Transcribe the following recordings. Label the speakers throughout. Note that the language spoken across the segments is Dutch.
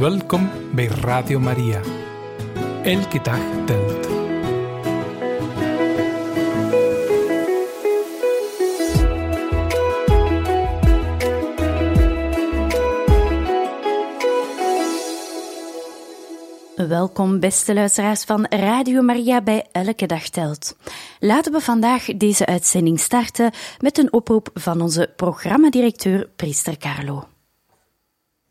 Speaker 1: Welkom bij Radio Maria. Elke dag telt.
Speaker 2: Welkom, beste luisteraars van Radio Maria bij Elke Dag Telt. Laten we vandaag deze uitzending starten met een oproep van onze programmadirecteur Priester Carlo.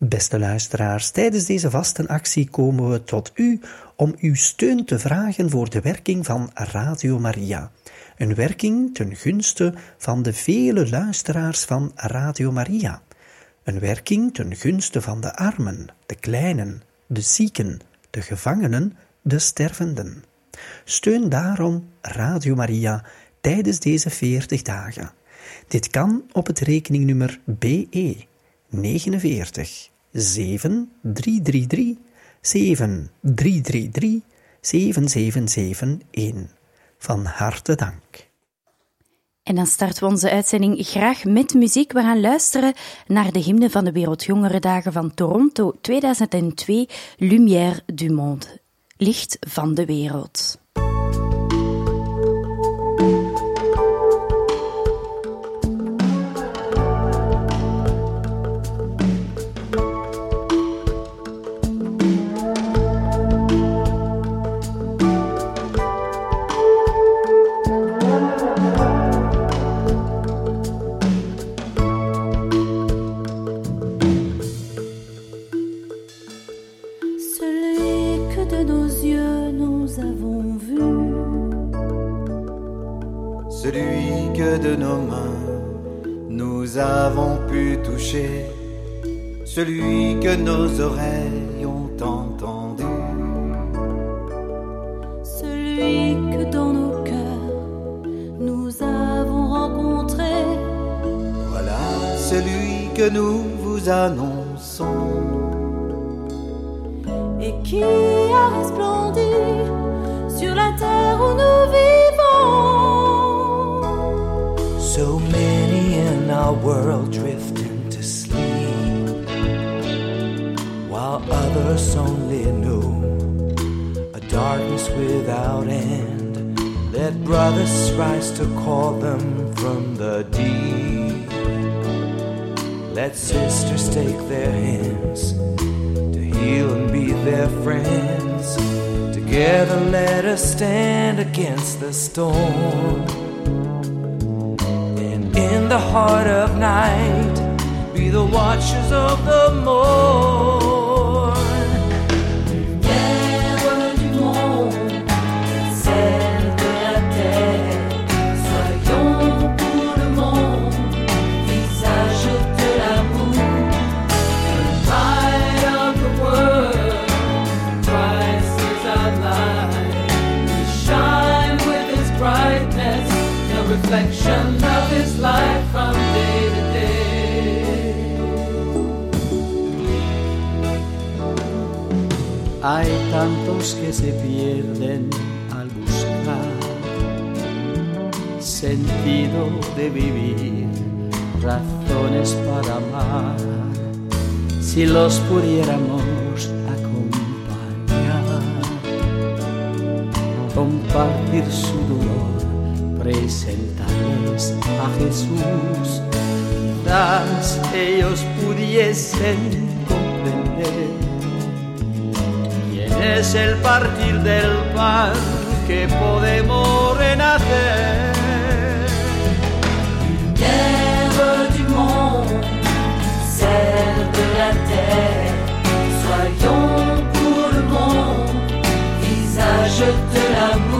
Speaker 3: Beste luisteraars, tijdens deze vastenactie komen we tot u om uw steun te vragen voor de werking van Radio Maria. Een werking ten gunste van de vele luisteraars van Radio Maria. Een werking ten gunste van de armen, de kleinen, de zieken, de gevangenen, de stervenden. Steun daarom Radio Maria tijdens deze 40 dagen. Dit kan op het rekeningnummer BE 49 7333 7333 7771. Van harte dank.
Speaker 2: En dan starten we onze uitzending graag met muziek. We gaan luisteren naar de hymne van de Wereldjongerendagen van Toronto 2002, Lumière du Monde, Licht van de Wereld.
Speaker 4: Celui que nos oreilles ont entendu,
Speaker 5: celui que dans nos cœurs nous avons rencontré.
Speaker 4: Voilà celui que nous vous annonçons
Speaker 5: et qui a resplendi sur la terre où nous vivons.
Speaker 6: So many in our world drift others only know a darkness without end. Let brothers rise to call them from the deep. Let sisters take their hands to heal and be their friends. Together, let us stand against the storm. And in the heart of night, be the watchers of the morn.
Speaker 7: Hay tantos que se pierden al buscar sentido de vivir, razones para amar. Si los pudiéramos acompañar, compartir su dolor presentarles a Jesús, quizás ellos pudiesen comprender es el partir del pan que podemos renacer.
Speaker 5: Lumière du monde, celle de la terre, soyons pour le monde, visage de l'amour.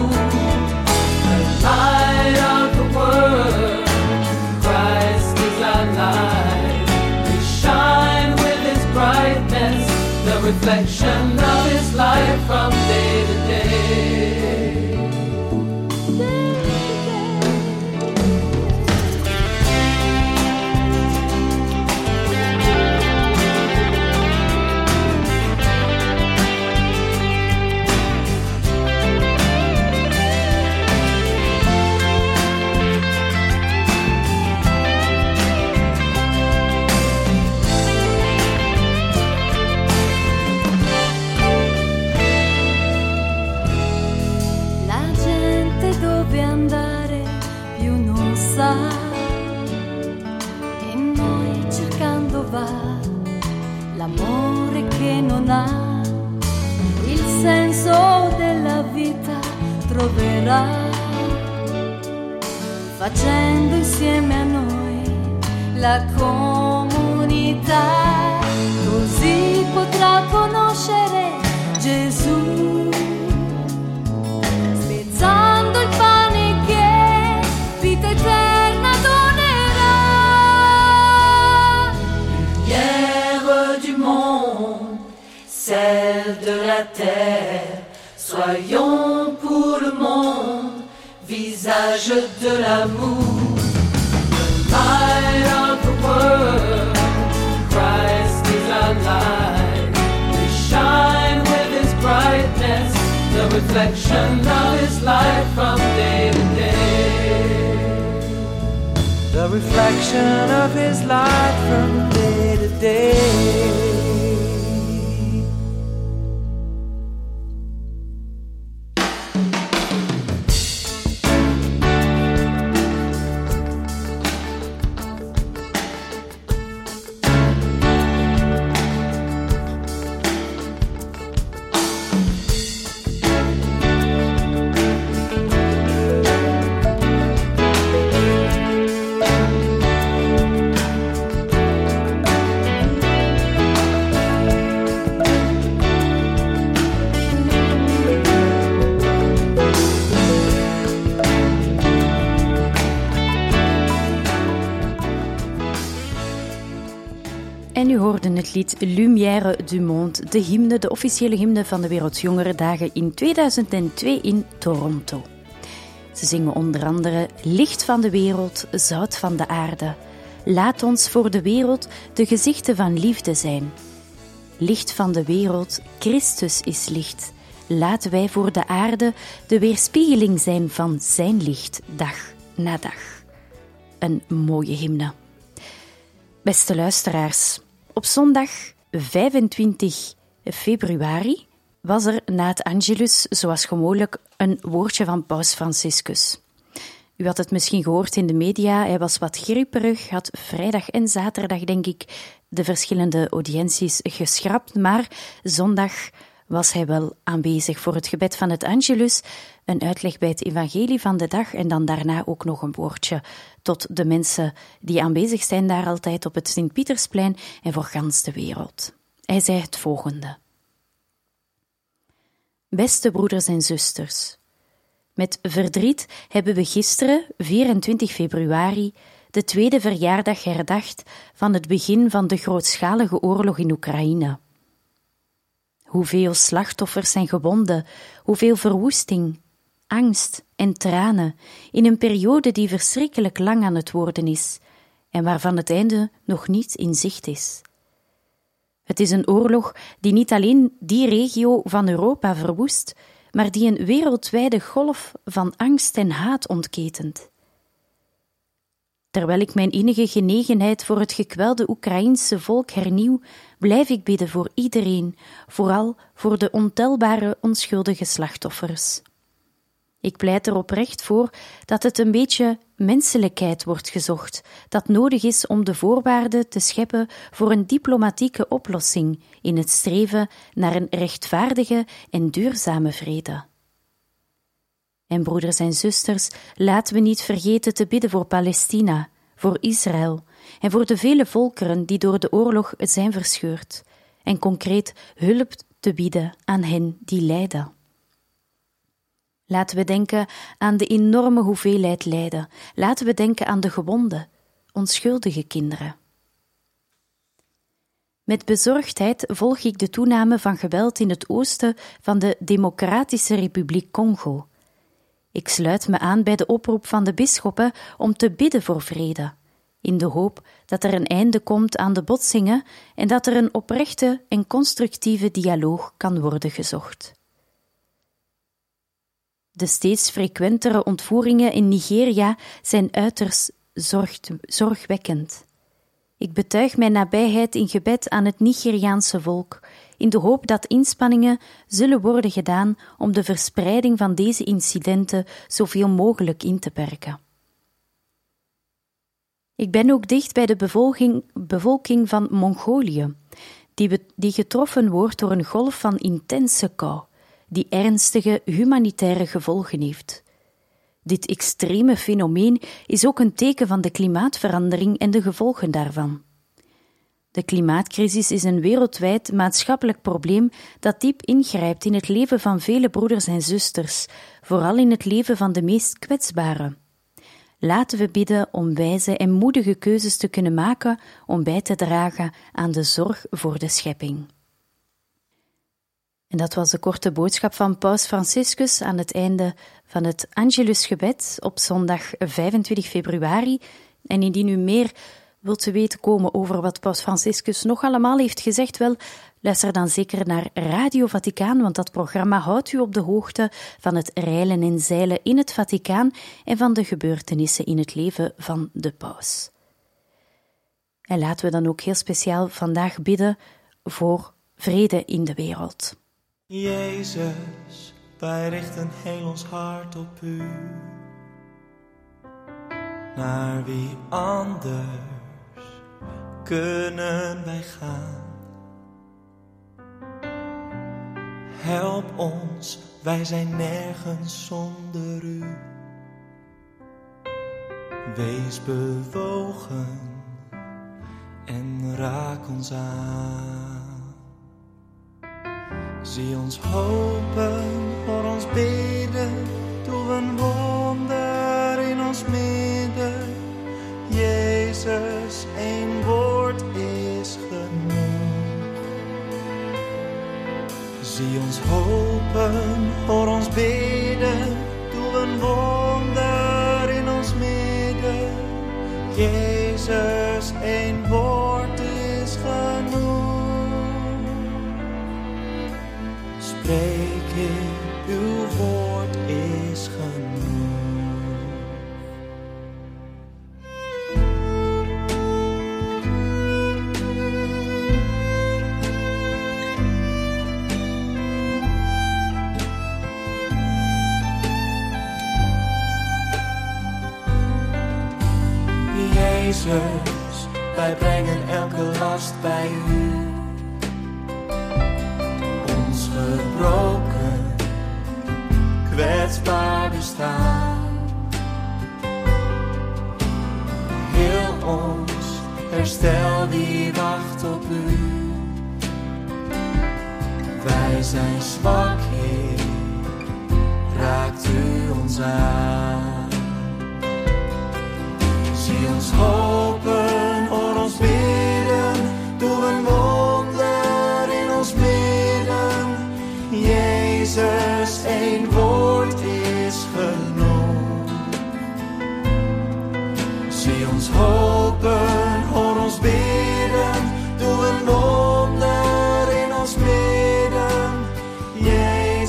Speaker 5: Reflection of his life from day to day. The reflection of his light from day to day.
Speaker 2: Het lied Lumière du Monde, de hymne, de officiële hymne van de Wereldjongerendagen in 2002 in Toronto. Ze zingen onder andere Licht van de wereld, zout van de aarde. Laat ons voor de wereld de gezichten van liefde zijn. Licht van de wereld, Christus is licht. Laten wij voor de aarde de weerspiegeling zijn van zijn licht, dag na dag. Een mooie hymne. Beste luisteraars, op zondag 25 februari was er na het Angelus, zoals gewoonlijk, een woordje van Paus Franciscus. U had het misschien gehoord in de media, hij was wat grieperig, had vrijdag en zaterdag, denk ik, de verschillende audiënties geschrapt, maar zondag was hij wel aanwezig voor het gebed van het Angelus, een uitleg bij het evangelie van de dag en dan daarna ook nog een woordje tot de mensen die aanwezig zijn daar altijd op het Sint-Pietersplein en voor gans de wereld. Hij zei het volgende. Beste broeders en zusters, met verdriet hebben we gisteren, 24 februari, de tweede verjaardag herdacht van het begin van de grootschalige oorlog in Oekraïne. Hoeveel slachtoffers zijn gewonden, hoeveel verwoesting, angst en tranen in een periode die verschrikkelijk lang aan het worden is en waarvan het einde nog niet in zicht is. Het is een oorlog die niet alleen die regio van Europa verwoest, maar die een wereldwijde golf van angst en haat ontketent. Terwijl ik mijn innige genegenheid voor het gekwelde Oekraïense volk hernieuw, blijf ik bidden voor iedereen, vooral voor de ontelbare onschuldige slachtoffers. Ik pleit er oprecht voor dat het een beetje menselijkheid wordt gezocht, dat nodig is om de voorwaarden te scheppen voor een diplomatieke oplossing in het streven naar een rechtvaardige en duurzame vrede. En broeders en zusters, laten we niet vergeten te bidden voor Palestina, voor Israël en voor de vele volkeren die door de oorlog zijn verscheurd, en concreet hulp te bieden aan hen die lijden. Laten we denken aan de enorme hoeveelheid lijden. Laten we denken aan de gewonden, onschuldige kinderen. Met bezorgdheid volg ik de toename van geweld in het oosten van de Democratische Republiek Congo. Ik sluit me aan bij de oproep van de bisschoppen om te bidden voor vrede, in de hoop dat er een einde komt aan de botsingen en dat er een oprechte en constructieve dialoog kan worden gezocht. De steeds frequentere ontvoeringen in Nigeria zijn uiterst zorgwekkend. Ik betuig mijn nabijheid in gebed aan het Nigeriaanse volk, in de hoop dat inspanningen zullen worden gedaan om de verspreiding van deze incidenten zoveel mogelijk in te perken. Ik ben ook dicht bij de bevolking, bevolking van Mongolië, die, die getroffen wordt door een golf van intense kou, die ernstige humanitaire gevolgen heeft. Dit extreme fenomeen is ook een teken van de klimaatverandering en de gevolgen daarvan. De klimaatcrisis is een wereldwijd maatschappelijk probleem dat diep ingrijpt in het leven van vele broeders en zusters, vooral in het leven van de meest kwetsbaren. Laten we bidden om wijze en moedige keuzes te kunnen maken om bij te dragen aan de zorg voor de schepping. En dat was de korte boodschap van Paus Franciscus aan het einde van het Angelusgebed op zondag 25 februari. En indien u meer wilt te weten komen over wat Paus Franciscus nog allemaal heeft gezegd, wel, luister dan zeker naar Radio Vaticaan, want dat programma houdt u op de hoogte van het reilen en zeilen in het Vaticaan en van de gebeurtenissen in het leven van de paus. En laten we dan ook heel speciaal vandaag bidden voor vrede in de wereld.
Speaker 8: Jezus, wij richten heel ons hart op u. Naar wie anders kunnen wij gaan? Help ons, wij zijn nergens zonder u. Wees bewogen en raak ons aan. Zie ons hopen, voor ons bidden, doe een wonder in ons midden. Jezus, één woord is genoeg. Zie ons hopen, voor ons bidden, doe een wonder in ons midden.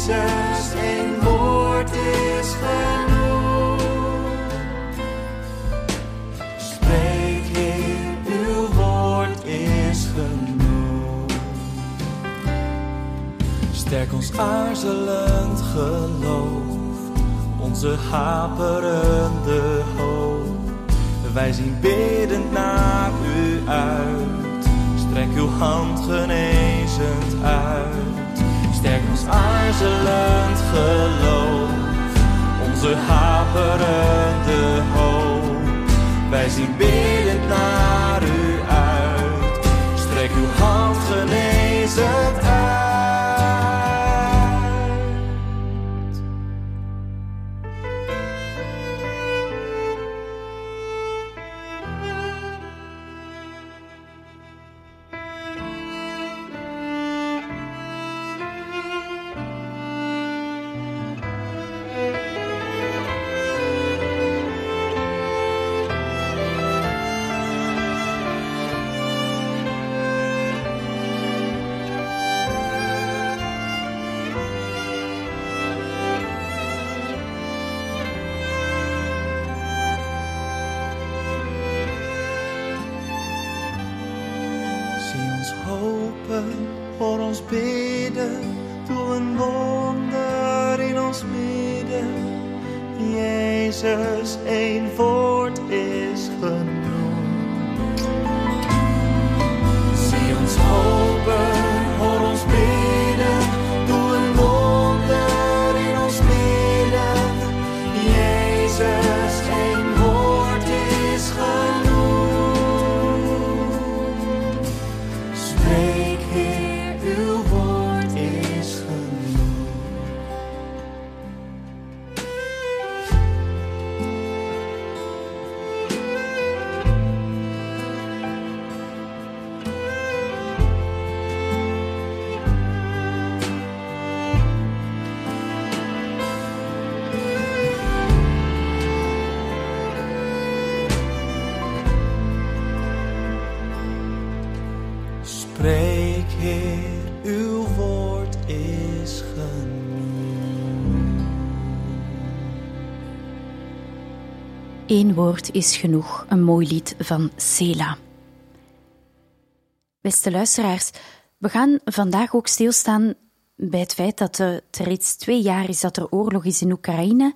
Speaker 8: Jezus, één woord is genoeg. Spreek Heer, uw woord is genoeg. Sterk ons aarzelend geloof, onze haperende hoop. Wij zien biddend naar u uit, strek uw hand genezend uit. Sterk ons aarzelend geloof, onze haperende hoop. Wij zien biddend naar u uit. Strek uw hand genezend Jezus, één
Speaker 2: Eén woord is genoeg, een mooi lied van Sela. Beste luisteraars, we gaan vandaag ook stilstaan bij het feit dat het reeds twee jaar is dat er oorlog is in Oekraïne.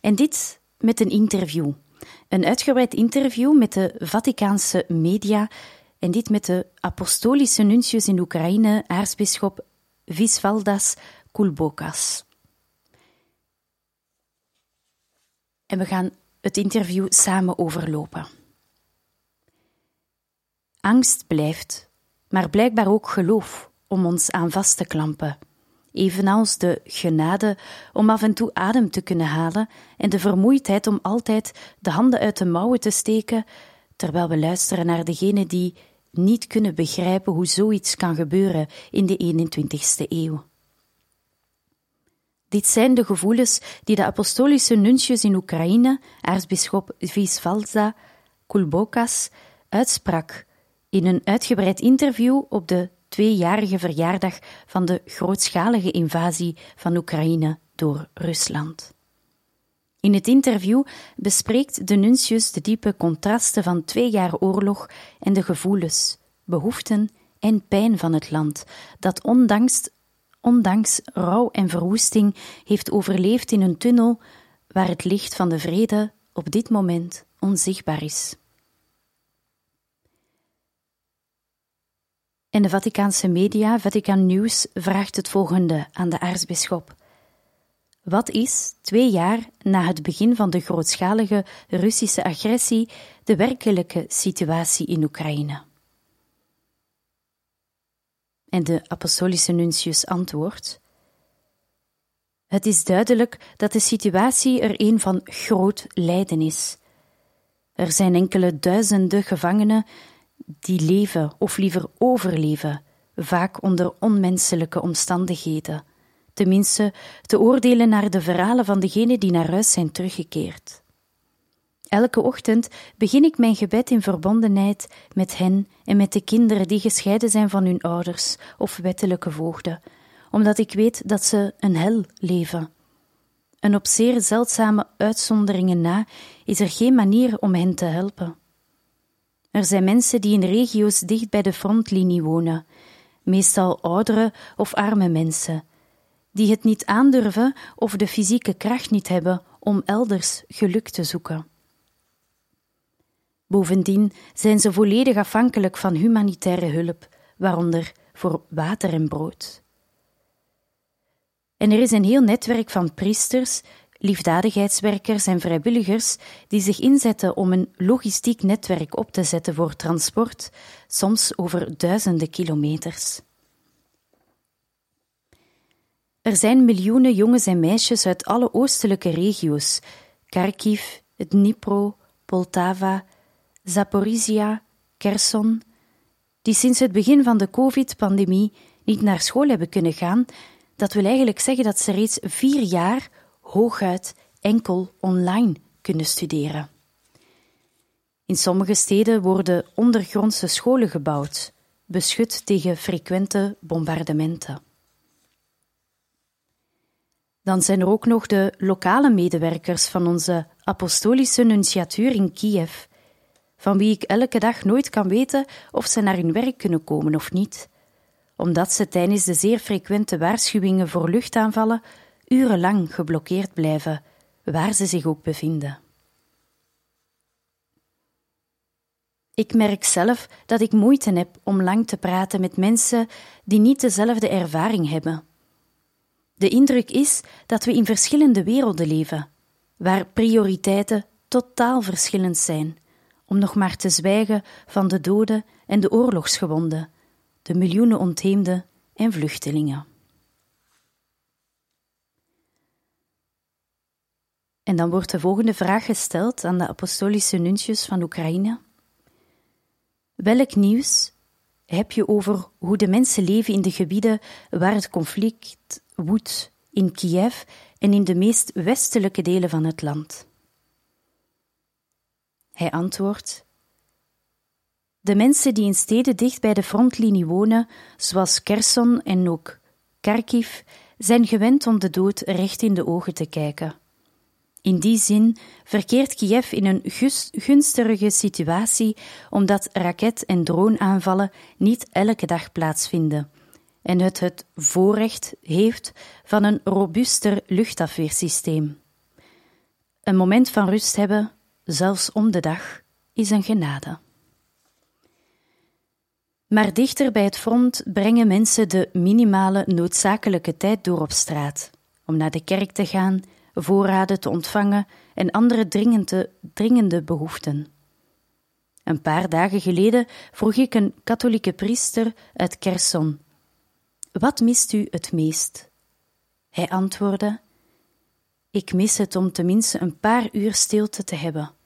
Speaker 2: En dit met een interview. Een uitgebreid interview met de Vaticaanse media. En dit met de apostolische nuntius in Oekraïne, aartsbisschop Visvaldas Kulbokas. En we gaan het interview samen overlopen. Angst blijft, maar blijkbaar ook geloof om ons aan vast te klampen evenals de genade om af en toe adem te kunnen halen en de vermoeidheid om altijd de handen uit de mouwen te steken, terwijl we luisteren naar degenen die niet kunnen begrijpen hoe zoiets kan gebeuren in de 21ste eeuw. Dit zijn de gevoelens die de apostolische nuntius in Oekraïne, aartsbisschop Visvalza Kulbokas, uitsprak in een uitgebreid interview op de tweejarige verjaardag van de grootschalige invasie van Oekraïne door Rusland. In het interview bespreekt de nuntius de diepe contrasten van twee jaar oorlog en de gevoelens, behoeften en pijn van het land, dat ondanks, ondanks rouw en verwoesting heeft overleefd in een tunnel waar het licht van de vrede op dit moment onzichtbaar is. En de Vaticaanse media, Vatican News, vraagt het volgende aan de aartsbisschop. Wat is, twee jaar na het begin van de grootschalige Russische agressie, de werkelijke situatie in Oekraïne? En de apostolische nuntius antwoordt: Het is duidelijk dat de situatie er een van groot lijden is. Er zijn enkele duizenden gevangenen die leven of liever overleven, vaak onder onmenselijke omstandigheden, tenminste te oordelen naar de verhalen van degenen die naar huis zijn teruggekeerd. Elke ochtend begin ik mijn gebed in verbondenheid met hen en met de kinderen die gescheiden zijn van hun ouders of wettelijke voogden, omdat ik weet dat ze een hel leven. En op zeer zeldzame uitzonderingen na is er geen manier om hen te helpen. Er zijn mensen die in regio's dicht bij de frontlinie wonen, meestal oudere of arme mensen, die het niet aandurven of de fysieke kracht niet hebben om elders geluk te zoeken. Bovendien zijn ze volledig afhankelijk van humanitaire hulp, waaronder voor water en brood. En er is een heel netwerk van priesters liefdadigheidswerkers en vrijwilligers die zich inzetten om een logistiek netwerk op te zetten voor transport, soms over duizenden kilometers. Er zijn miljoenen jongens en meisjes uit alle oostelijke regio's: Kharkiv, Dnipro, Poltava, Zaporizhia, Kherson, die sinds het begin van de COVID-pandemie niet naar school hebben kunnen gaan. Dat wil eigenlijk zeggen dat ze reeds vier jaar hooguit enkel online kunnen studeren. In sommige steden worden ondergrondse scholen gebouwd, beschut tegen frequente bombardementen. Dan zijn er ook nog de lokale medewerkers van onze apostolische nunciatuur in Kiev, van wie ik elke dag nooit kan weten of ze naar hun werk kunnen komen of niet, omdat ze tijdens de zeer frequente waarschuwingen voor luchtaanvallen urenlang geblokkeerd blijven, waar ze zich ook bevinden. Ik merk zelf dat ik moeite heb om lang te praten met mensen die niet dezelfde ervaring hebben. De indruk is dat we in verschillende werelden leven, waar prioriteiten totaal verschillend zijn, om nog maar te zwijgen van de doden en de oorlogsgewonden, de miljoenen ontheemden en vluchtelingen. En dan wordt de volgende vraag gesteld aan de apostolische nuntius van Oekraïne. Welk nieuws heb je over hoe de mensen leven in de gebieden waar het conflict woedt, in Kiev en in de meest westelijke delen van het land? Hij antwoordt: De mensen die in steden dicht bij de frontlinie wonen, zoals Kherson en ook Kharkiv, zijn gewend om de dood recht in de ogen te kijken. In die zin verkeert Kiev in een gunstige situatie omdat raket- en droneaanvallen niet elke dag plaatsvinden en het het voorrecht heeft van een robuuster luchtafweersysteem. Een moment van rust hebben, zelfs om de dag, is een genade. Maar dichter bij het front brengen mensen de minimale noodzakelijke tijd door op straat, om naar de kerk te gaan, voorraden te ontvangen en andere dringende, dringende behoeften. Een paar dagen geleden vroeg ik een katholieke priester uit Kherson: Wat mist u het meest? Hij antwoordde: Ik mis het om tenminste een paar uur stilte te hebben,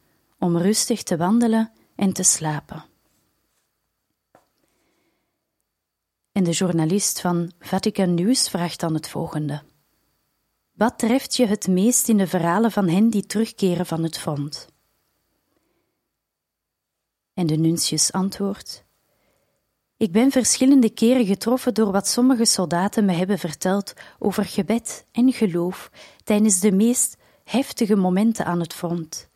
Speaker 2: om rustig te wandelen en te slapen. En de journalist van Vatican News vraagt dan het volgende. Wat treft je het meest in de verhalen van hen die terugkeren van het front? En de nuntius antwoordt: Ik ben verschillende keren getroffen door wat sommige soldaten me hebben verteld over gebed en geloof tijdens de meest heftige momenten aan het front.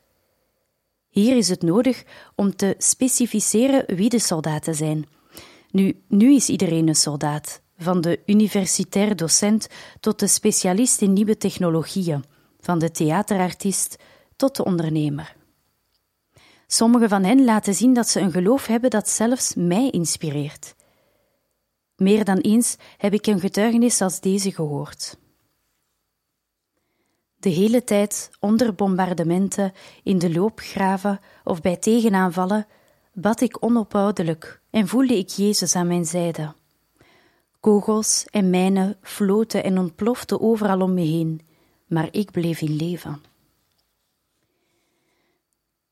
Speaker 2: Hier is het nodig om te specificeren wie de soldaten zijn. Nu, nu is iedereen een soldaat, van de universitair docent tot de specialist in nieuwe technologieën, van de theaterartiest tot de ondernemer. Sommige van hen laten zien dat ze een geloof hebben dat zelfs mij inspireert. Meer dan eens heb ik een getuigenis als deze gehoord. De hele tijd onder bombardementen, in de loopgraven of bij tegenaanvallen bad ik onophoudelijk en voelde ik Jezus aan mijn zijde. Kogels en mijnen floten en ontploften overal om me heen, maar ik bleef in leven.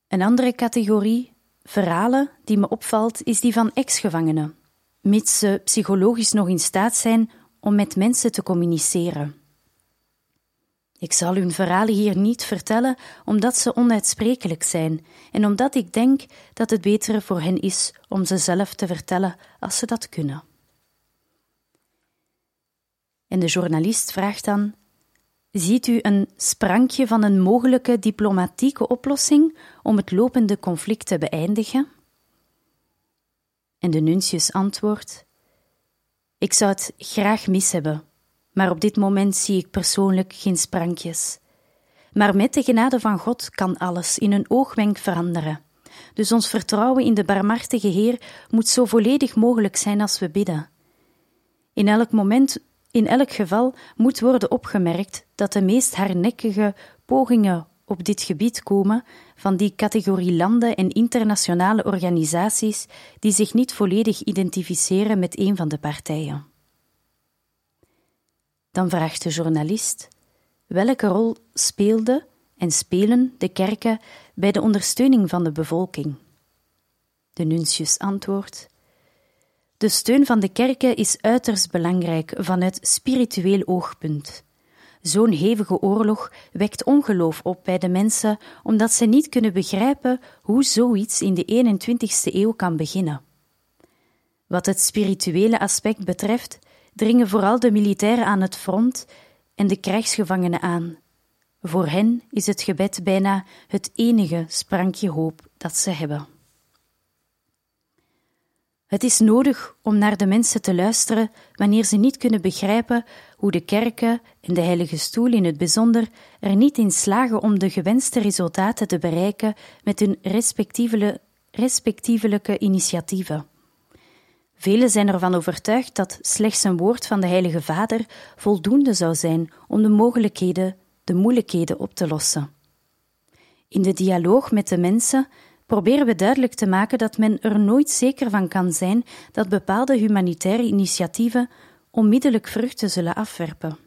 Speaker 2: Een andere categorie verhalen die me opvalt is die van ex-gevangenen, mits ze psychologisch nog in staat zijn om met mensen te communiceren. Ik zal hun verhalen hier niet vertellen, omdat ze onuitsprekelijk zijn en omdat ik denk dat het betere voor hen is om ze zelf te vertellen als ze dat kunnen. En de journalist vraagt dan: Ziet u een sprankje van een mogelijke diplomatieke oplossing om het lopende conflict te beëindigen? En de nuntius antwoordt: Ik zou het graag mis hebben, maar op dit moment zie ik persoonlijk geen sprankjes. Maar met de genade van God kan alles in een oogwenk veranderen. Dus ons vertrouwen in de barmhartige Heer moet zo volledig mogelijk zijn als we bidden. In elk moment in elk geval moet worden opgemerkt dat de meest hardnekkige pogingen op dit gebied komen van die categorie landen en internationale organisaties die zich niet volledig identificeren met een van de partijen. Dan vraagt de journalist: welke rol speelde en spelen de kerken bij de ondersteuning van de bevolking? De nuntius antwoordt: de steun van de kerken is uiterst belangrijk vanuit spiritueel oogpunt. Zo'n hevige oorlog wekt ongeloof op bij de mensen omdat ze niet kunnen begrijpen hoe zoiets in de 21ste eeuw kan beginnen. Wat het spirituele aspect betreft, dringen vooral de militairen aan het front en de krijgsgevangenen aan. Voor hen is het gebed bijna het enige sprankje hoop dat ze hebben. Het is nodig om naar de mensen te luisteren wanneer ze niet kunnen begrijpen hoe de kerken en de Heilige Stoel in het bijzonder er niet in slagen om de gewenste resultaten te bereiken met hun respectievelijke initiatieven. Velen zijn ervan overtuigd dat slechts een woord van de Heilige Vader voldoende zou zijn om de mogelijkheden, de moeilijkheden op te lossen. In de dialoog met de mensen proberen we duidelijk te maken dat men er nooit zeker van kan zijn dat bepaalde humanitaire initiatieven onmiddellijk vruchten zullen afwerpen.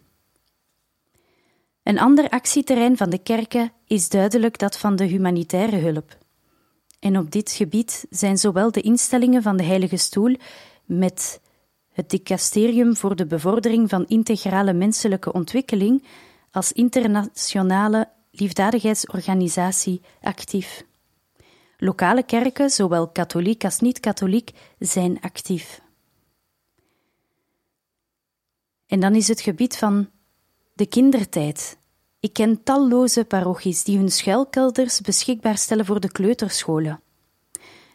Speaker 2: Een ander actieterrein van de kerken is duidelijk dat van de humanitaire hulp. En op dit gebied zijn zowel de instellingen van de Heilige Stoel met het Dicasterium voor de bevordering van integrale menselijke ontwikkeling als internationale liefdadigheidsorganisatie actief. Lokale kerken, zowel katholiek als niet-katholiek, zijn actief. En dan is het gebied van de kindertijd. Ik ken talloze parochies die hun schuilkelders beschikbaar stellen voor de kleuterscholen.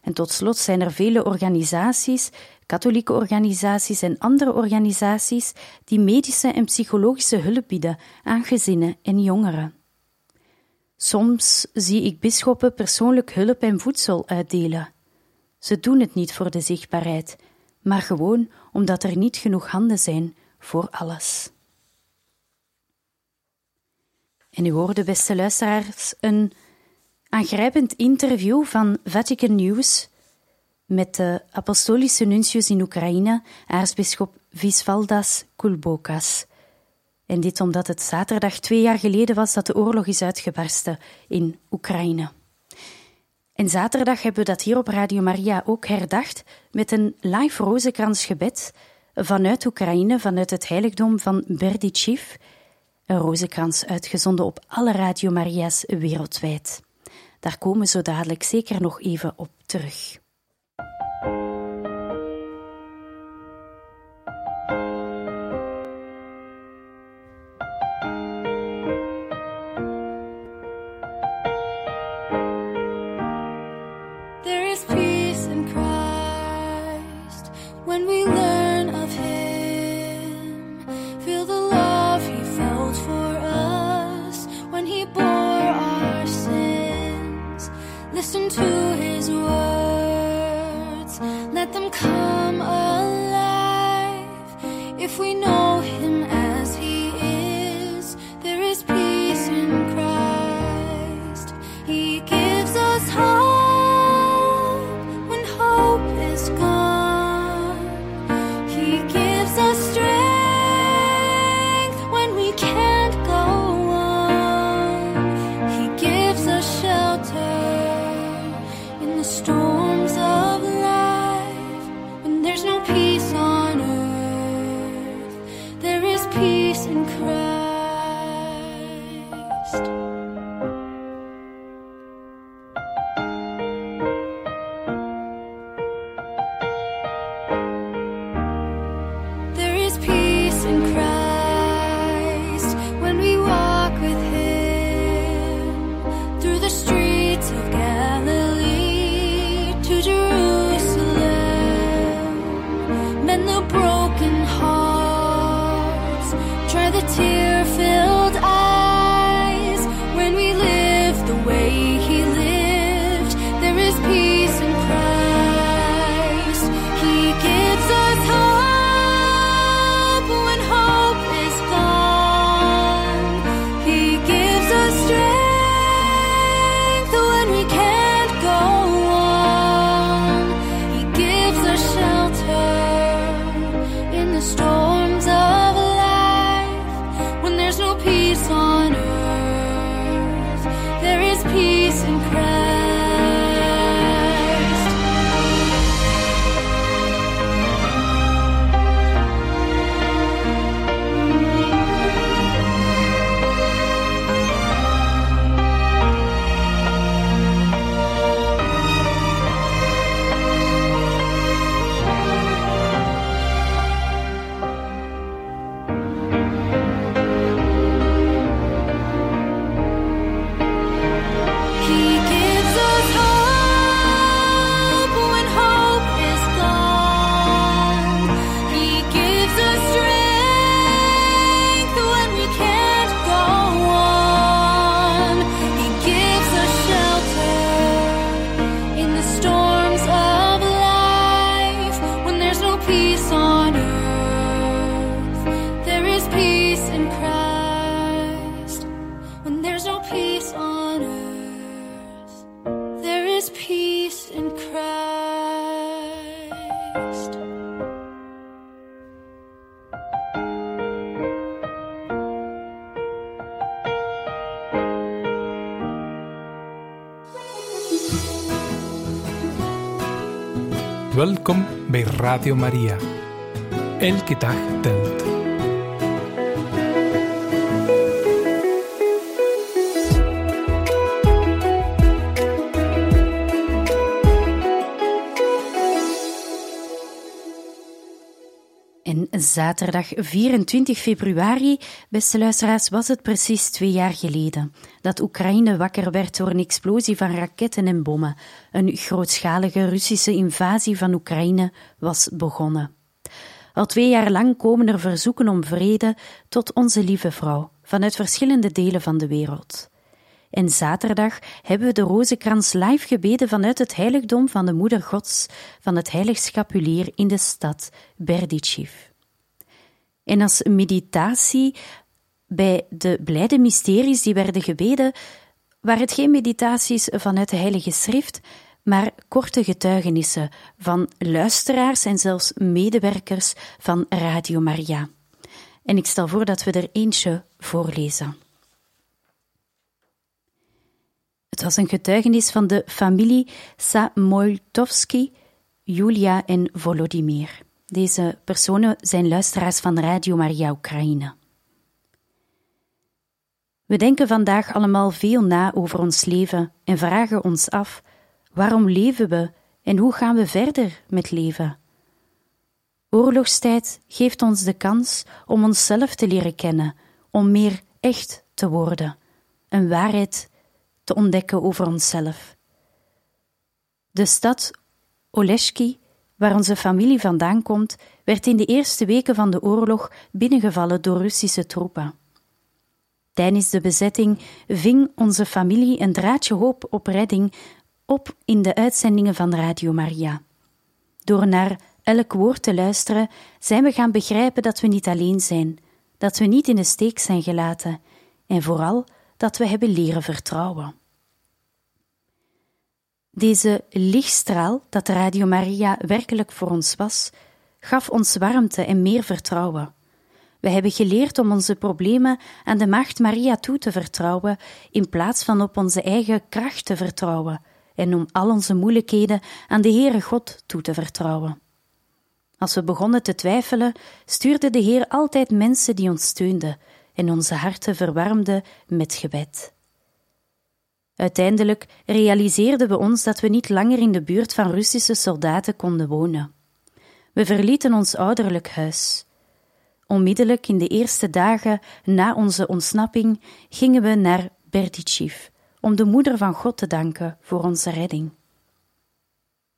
Speaker 2: En tot slot zijn er vele organisaties, katholieke organisaties en andere organisaties, die medische en psychologische hulp bieden aan gezinnen en jongeren. Soms zie ik bisschoppen persoonlijk hulp en voedsel uitdelen. Ze doen het niet voor de zichtbaarheid, maar gewoon omdat er niet genoeg handen zijn voor alles. En u hoorde, beste luisteraars, een aangrijpend interview van Vatican News met de apostolische nuntius in Oekraïne, aartsbisschop Visvaldas Kulbokas. En dit omdat het zaterdag twee jaar geleden was dat de oorlog is uitgebarsten in Oekraïne. En zaterdag hebben we dat hier op Radio Maria ook herdacht met een live rozenkransgebed vanuit Oekraïne, vanuit het heiligdom van Berdichiv. Rozenkrans uitgezonden op alle Radio Maria's wereldwijd. Daar komen we zo dadelijk zeker nog even op terug.
Speaker 1: Radio Maria. Elke dag telt.
Speaker 2: Zaterdag 24 februari, beste luisteraars, was het precies twee jaar geleden dat Oekraïne wakker werd door een explosie van raketten en bommen. Een grootschalige Russische invasie van Oekraïne was begonnen. Al twee jaar lang komen er verzoeken om vrede tot onze lieve vrouw vanuit verschillende delen van de wereld. En zaterdag hebben we de rozenkrans live gebeden vanuit het heiligdom van de Moeder Gods van het Heilig Scapulier in de stad Berdichev. En als meditatie bij de blijde mysteries die werden gebeden, waren het geen meditaties vanuit de Heilige Schrift, maar korte getuigenissen van luisteraars en zelfs medewerkers van Radio Maria. En ik stel voor dat we er eentje voorlezen. Het was een getuigenis van de familie Samoltovski, Julia en Volodymyr. Deze personen zijn luisteraars van Radio Maria Oekraïne. We denken vandaag allemaal veel na over ons leven en vragen ons af: waarom leven we en hoe gaan we verder met leven? Oorlogstijd geeft ons de kans om onszelf te leren kennen, om meer echt te worden, een waarheid te ontdekken over onszelf. De stad Oleshki, waar onze familie vandaan komt, werd in de eerste weken van de oorlog binnengevallen door Russische troepen. Tijdens de bezetting ving onze familie een draadje hoop op redding op in de uitzendingen van Radio Maria. Door naar elk woord te luisteren, zijn we gaan begrijpen dat we niet alleen zijn, dat we niet in de steek zijn gelaten en vooral dat we hebben leren vertrouwen. Deze lichtstraal, dat Radio Maria werkelijk voor ons was, gaf ons warmte en meer vertrouwen. We hebben geleerd om onze problemen aan de Maagd Maria toe te vertrouwen, in plaats van op onze eigen kracht te vertrouwen, en om al onze moeilijkheden aan de Heere God toe te vertrouwen. Als we begonnen te twijfelen, stuurde de Heer altijd mensen die ons steunden en onze harten verwarmden met gebed. Uiteindelijk realiseerden we ons dat we niet langer in de buurt van Russische soldaten konden wonen. We verlieten ons ouderlijk huis. Onmiddellijk in de eerste dagen na onze ontsnapping gingen we naar Berdichev om de Moeder van God te danken voor onze redding.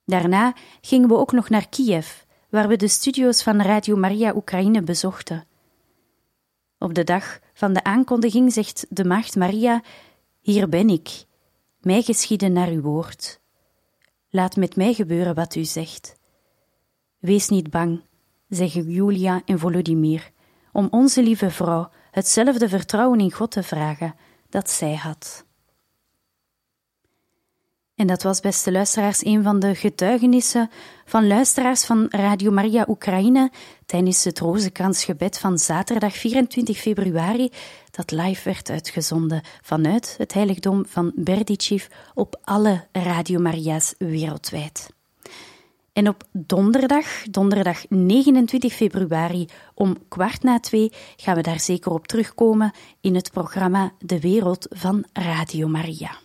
Speaker 2: Daarna gingen we ook nog naar Kiev, waar we de studio's van Radio Maria Oekraïne bezochten. Op de dag van de aankondiging zegt de Maagd Maria: Hier ben ik, mij geschieden naar uw woord. Laat met mij gebeuren wat u zegt. Wees niet bang, zeggen Julia en Volodymyr, om onze lieve vrouw hetzelfde vertrouwen in God te vragen dat zij had. En dat was, beste luisteraars, een van de getuigenissen van luisteraars van Radio Maria Oekraïne tijdens het Rozenkransgebed van zaterdag 24 februari, dat live werd uitgezonden vanuit het heiligdom van Berdichev op alle Radio Maria's wereldwijd. En op donderdag, donderdag 29 februari om kwart na twee, gaan we daar zeker op terugkomen in het programma De Wereld van Radio Maria.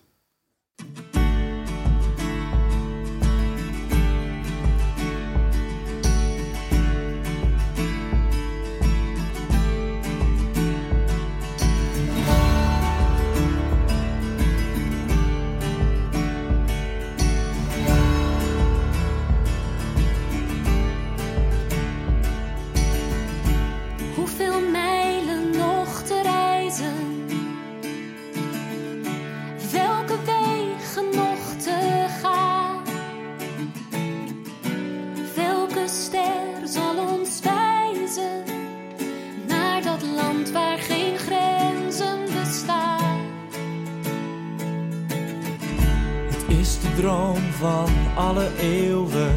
Speaker 8: Van alle eeuwen.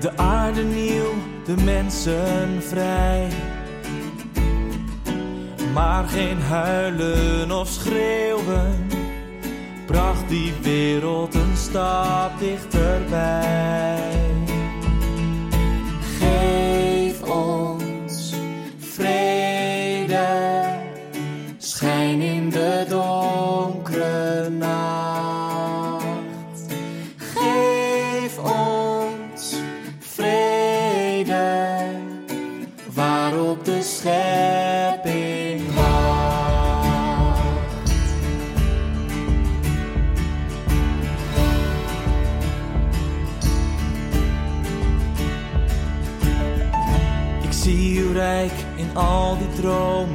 Speaker 8: De aarde nieuw, de mensen vrij. Maar geen huilen of schreeuwen bracht die wereld een stap dichterbij. Geef ons vrede, al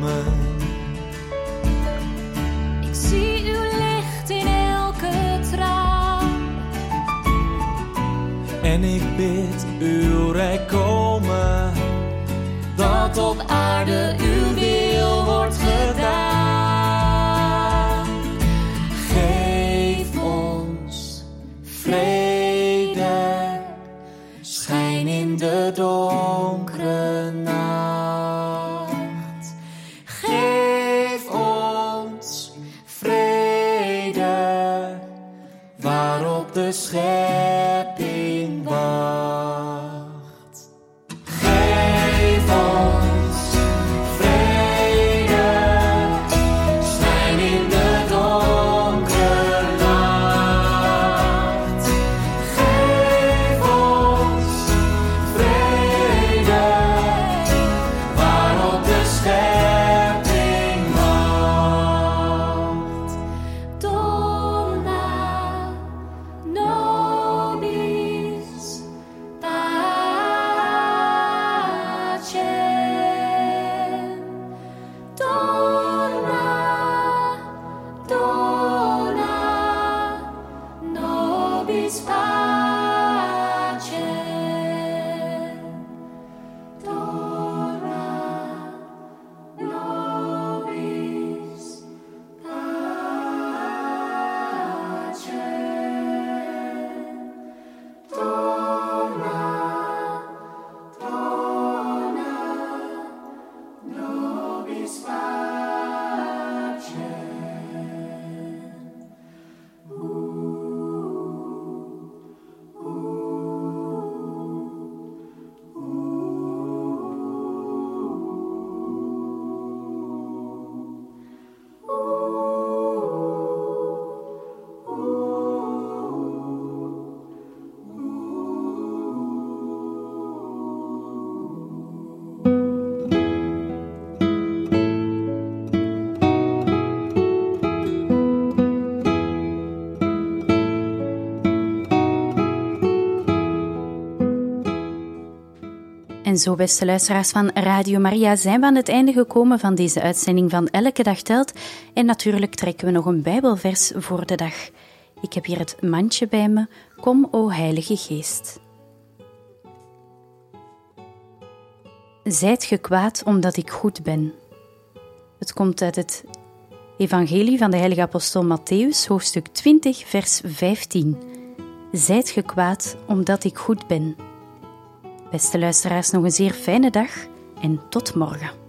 Speaker 2: Zo, beste luisteraars van Radio Maria, zijn we aan het einde gekomen van deze uitzending van Elke Dag Telt. En natuurlijk trekken we nog een Bijbelvers voor de dag. Ik heb hier het mandje bij me. Kom, o Heilige Geest. Zijt ge kwaad omdat ik goed ben. Het komt uit het Evangelie van de heilige apostel Matthäus, hoofdstuk 20, vers 15. Zijt ge kwaad omdat ik goed ben. Beste luisteraars, nog een zeer fijne dag en tot morgen.